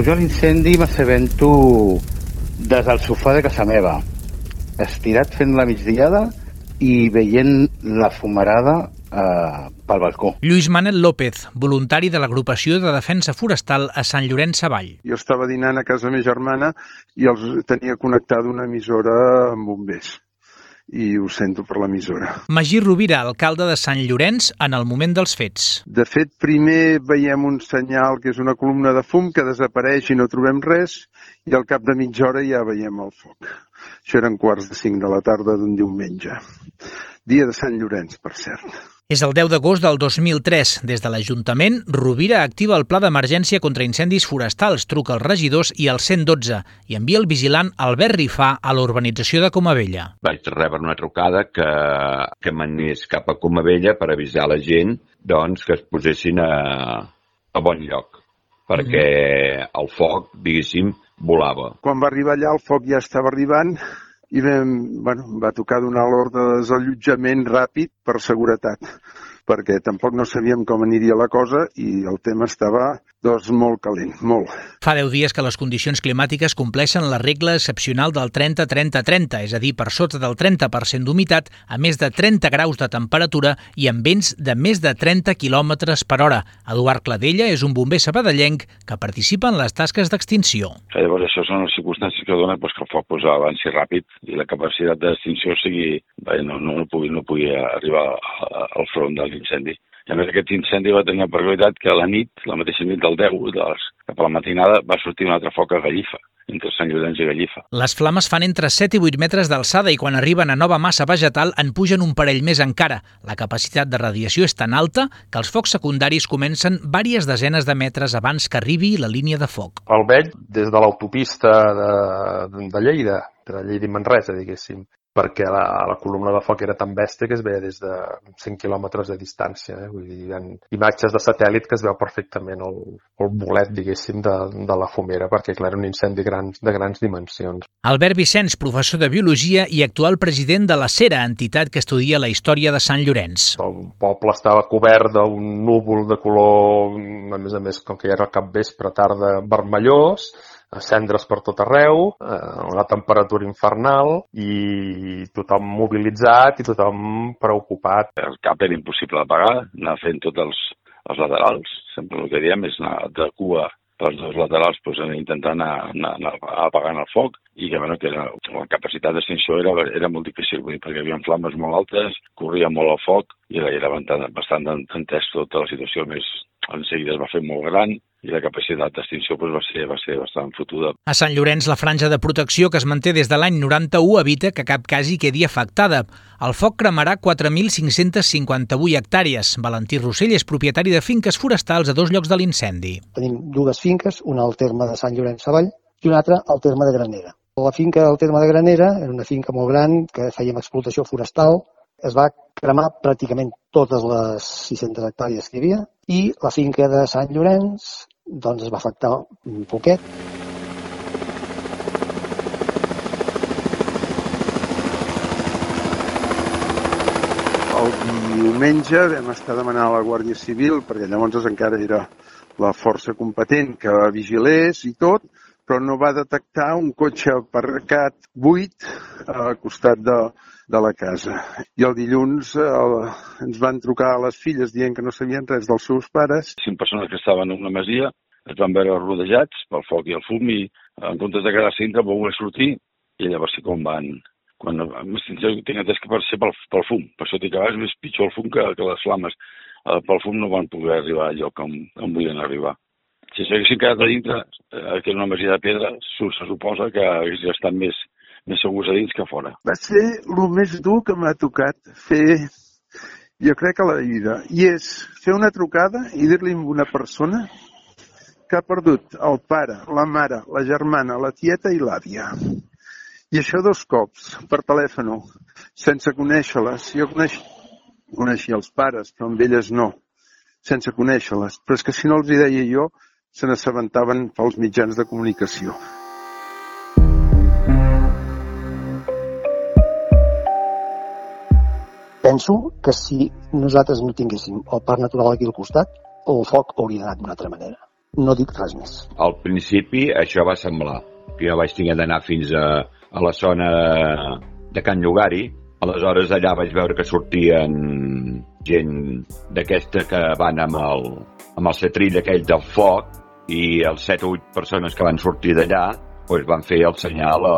pujo a l'incendi m'assabento des del sofà de casa meva, estirat fent la migdiada i veient la fumarada eh, pel balcó. Lluís Manel López, voluntari de l'agrupació de defensa forestal a Sant Llorenç Savall. Jo estava dinant a casa meva germana i els tenia connectada una emissora amb bombers i ho sento per l'emissora. Magí Rovira, alcalde de Sant Llorenç, en el moment dels fets. De fet, primer veiem un senyal que és una columna de fum que desapareix i no trobem res i al cap de mitja hora ja veiem el foc. Això eren quarts de cinc de la tarda d'un diumenge. Dia de Sant Llorenç, per cert. És el 10 d'agost del 2003. Des de l'Ajuntament, Rovira activa el pla d'emergència contra incendis forestals, truca als regidors i al 112 i envia el vigilant Albert Rifà a la urbanització de Comavella. Vaig rebre una trucada que, que m'anés cap a Comavella per avisar la gent doncs, que es posessin a, a bon lloc perquè el foc, diguéssim, volava. Quan va arribar allà, el foc ja estava arribant i vam, bueno, va tocar donar l'ordre de desallotjament ràpid per seguretat, perquè tampoc no sabíem com aniria la cosa i el tema estava doncs molt calent, molt. Fa 10 dies que les condicions climàtiques compleixen la regla excepcional del 30-30-30, és a dir, per sota del 30% d'humitat, a més de 30 graus de temperatura i amb vents de més de 30 km per hora. Eduard Cladella és un bomber sabadellenc que participa en les tasques d'extinció. Llavors, això són les circumstàncies que donen pues, que el foc pues, avanci ràpid i la capacitat d'extinció sigui, bé, no, no, no, pugui, no pugui arribar al front de l'incendi. Més aquest incendi va tenir la peculiaritat que a la nit, la mateixa nit del 10, doncs, cap a la matinada, va sortir un altre foc a Gallifa, entre Sant Llorenç i Gallifa. Les flames fan entre 7 i 8 metres d'alçada i quan arriben a nova massa vegetal en pugen un parell més encara. La capacitat de radiació és tan alta que els focs secundaris comencen vàries desenes de metres abans que arribi la línia de foc. El veig des de l'autopista de, de Lleida, de Lleida i Manresa, diguéssim perquè la, la columna de foc era tan bèstia que es veia des de 100 quilòmetres de distància. Eh? Vull dir, hi ha imatges de satèl·lit que es veu perfectament el, el bolet, diguéssim, de, de la fumera, perquè clar, era un incendi grans, de grans dimensions. Albert Vicenç, professor de Biologia i actual president de la CERA, entitat que estudia la història de Sant Llorenç. El poble estava cobert d'un núvol de color, a més a més, com que ja era cap vespre, tarda, vermellós, cendres per tot arreu, eh, una temperatura infernal i tothom mobilitzat i tothom preocupat. El cap era impossible d'apagar, anar fent tots els, els laterals. Sempre el que diem és anar de cua pels dos laterals pues, intentant anar, anar, anar apagant el foc i que, bueno, que era, la capacitat d'extinció era, era molt difícil, vull dir, perquè hi havia flames molt altes, corria molt el foc i era, era bastant, bastant entès tota la situació més en seguida es va fer molt gran i la capacitat d'extinció pues, va, ser, va ser bastant fotuda. A Sant Llorenç, la franja de protecció que es manté des de l'any 91 evita que cap cas hi quedi afectada. El foc cremarà 4.558 hectàrees. Valentí Rossell és propietari de finques forestals a dos llocs de l'incendi. Tenim dues finques, una al terme de Sant Llorenç Savall i una altra al terme de Granera. La finca del terme de Granera era una finca molt gran que fèiem explotació forestal, es va cremar pràcticament totes les 600 hectàrees que hi havia i la finca de Sant Llorenç doncs es va afectar un poquet. El diumenge vam estar demanant a la Guàrdia Civil, perquè llavors encara era la força competent que vigilés i tot, però no va detectar un cotxe aparcat buit al costat de, de la casa. I el dilluns el, ens van trucar a les filles dient que no sabien res dels seus pares. Cinc persones que estaven en una masia es van veure rodejats pel foc i el fum i en comptes de quedar-se dintre va voler sortir i llavors sí com van quan jo tinc entès que per ser pel, pel fum, per això dic que és més pitjor el fum que, que les flames. Eh, pel fum no van poder arribar al lloc on, on volien arribar. Si s'haguessin quedat a dintre, eh, que era una masia de pedra, se suposa que haguessin estat més, més segurs a dins que a fora. Va ser el més dur que m'ha tocat fer, jo crec, a la vida. I és fer una trucada i dir-li a una persona que ha perdut el pare, la mare, la germana, la tieta i l'àvia. I això dos cops, per telèfon, sense conèixer-les. Jo coneix... coneixia els pares, però amb elles no, sense conèixer-les. Però és que si no els hi deia jo, se n'assabentaven pels mitjans de comunicació. Penso que si nosaltres no tinguéssim el parc natural aquí al costat, el foc hauria anat d'una altra manera. No dic res més. Al principi això va semblar. Jo vaig tenir d'anar fins a, a la zona de Can Llogari, aleshores allà vaig veure que sortien gent d'aquesta que van amb el, amb el cetrill aquell del foc i els 7 o 8 persones que van sortir d'allà doncs van fer el senyal a,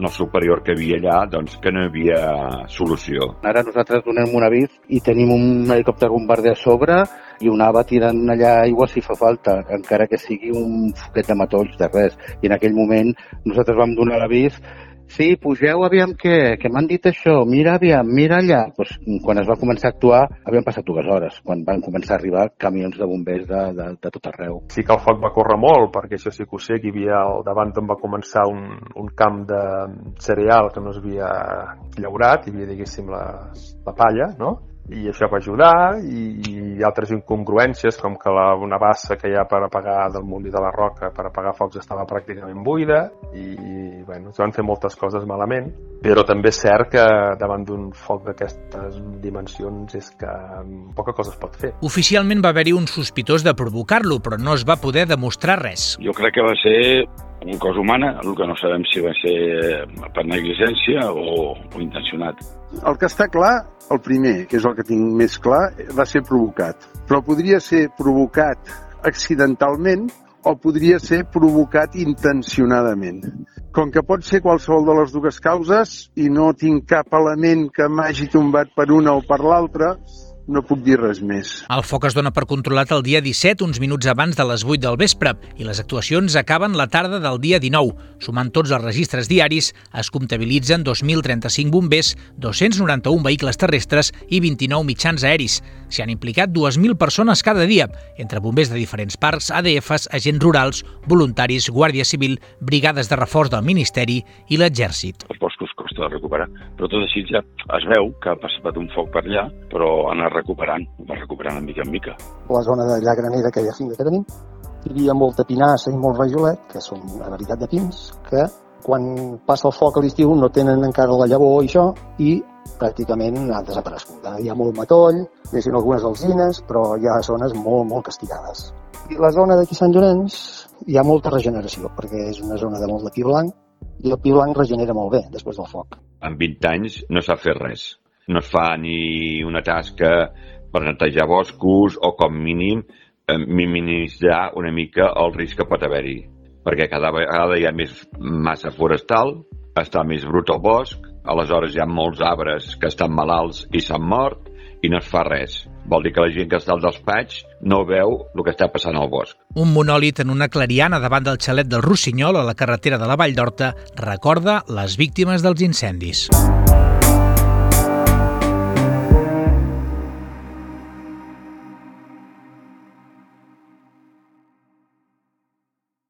al superior que havia allà doncs que no hi havia solució. Ara nosaltres donem un avís i tenim un helicòpter bombarder a sobre i un AVA tirant allà aigua si fa falta, encara que sigui un foquet de matolls, de res. I en aquell moment nosaltres vam donar l'avís Sí, pugeu, aviam què, que m'han dit això, mira aviam, mira allà. Pues, quan es va començar a actuar, havien passat dues hores, quan van començar a arribar camions de bombers de, de, de tot arreu. Sí que el foc va córrer molt, perquè això sí que ho sé, que hi havia al davant on va començar un, un camp de cereal que no es havia llaurat, hi havia, diguéssim, la, la palla, no? I això va ajudar i, i altres incongruències com que la, una bassa que hi ha per apagar del molí de la roca per apagar focs estava pràcticament buida i, i bueno, es van fer moltes coses malament però també és cert que davant d'un foc d'aquestes dimensions és que poca cosa es pot fer. Oficialment va haver-hi un sospitós de provocar-lo, però no es va poder demostrar res. Jo crec que va ser un cos humana, el que no sabem si va ser per negligència o, o intencionat. El que està clar, el primer, que és el que tinc més clar, va ser provocat. Però podria ser provocat accidentalment o podria ser provocat intencionadament. Com que pot ser qualsevol de les dues causes i no tinc cap element que m'hagi tombat per una o per l'altra, no puc dir res més. El foc es dona per controlat el dia 17, uns minuts abans de les 8 del vespre, i les actuacions acaben la tarda del dia 19. Sumant tots els registres diaris, es comptabilitzen 2.035 bombers, 291 vehicles terrestres i 29 mitjans aeris. S'hi han implicat 2.000 persones cada dia, entre bombers de diferents parcs, ADFs, agents rurals, voluntaris, Guàrdia Civil, brigades de reforç del Ministeri i l'Exèrcit. Els boscos de recuperar, però tot així ja es veu que ha passat un foc per allà, però han recuperant, va recuperant de mica en mica. La zona de Llagranera, aquella finca que tenim, hi havia molta pinassa i molt rajolet, que són una varietat de pins, que quan passa el foc a l'estiu no tenen encara la llavor i això, i pràcticament han desaparegut. Hi ha molt matoll, hi ha algunes alzines, però hi ha zones molt, molt castigades. I la zona d'aquí Sant Llorenç hi ha molta regeneració, perquè és una zona de molt de pi blanc, i el pi blanc regenera molt bé després del foc. En 20 anys no s'ha fet res no es fa ni una tasca per netejar boscos o com mínim eh, minimitzar una mica el risc que pot haver-hi perquè cada vegada hi ha més massa forestal, està més brut el bosc, aleshores hi ha molts arbres que estan malalts i s'han mort i no es fa res. Vol dir que la gent que està al despatx no veu el que està passant al bosc. Un monòlit en una clariana davant del xalet del Rossinyol a la carretera de la Vall d'Horta recorda les víctimes dels incendis.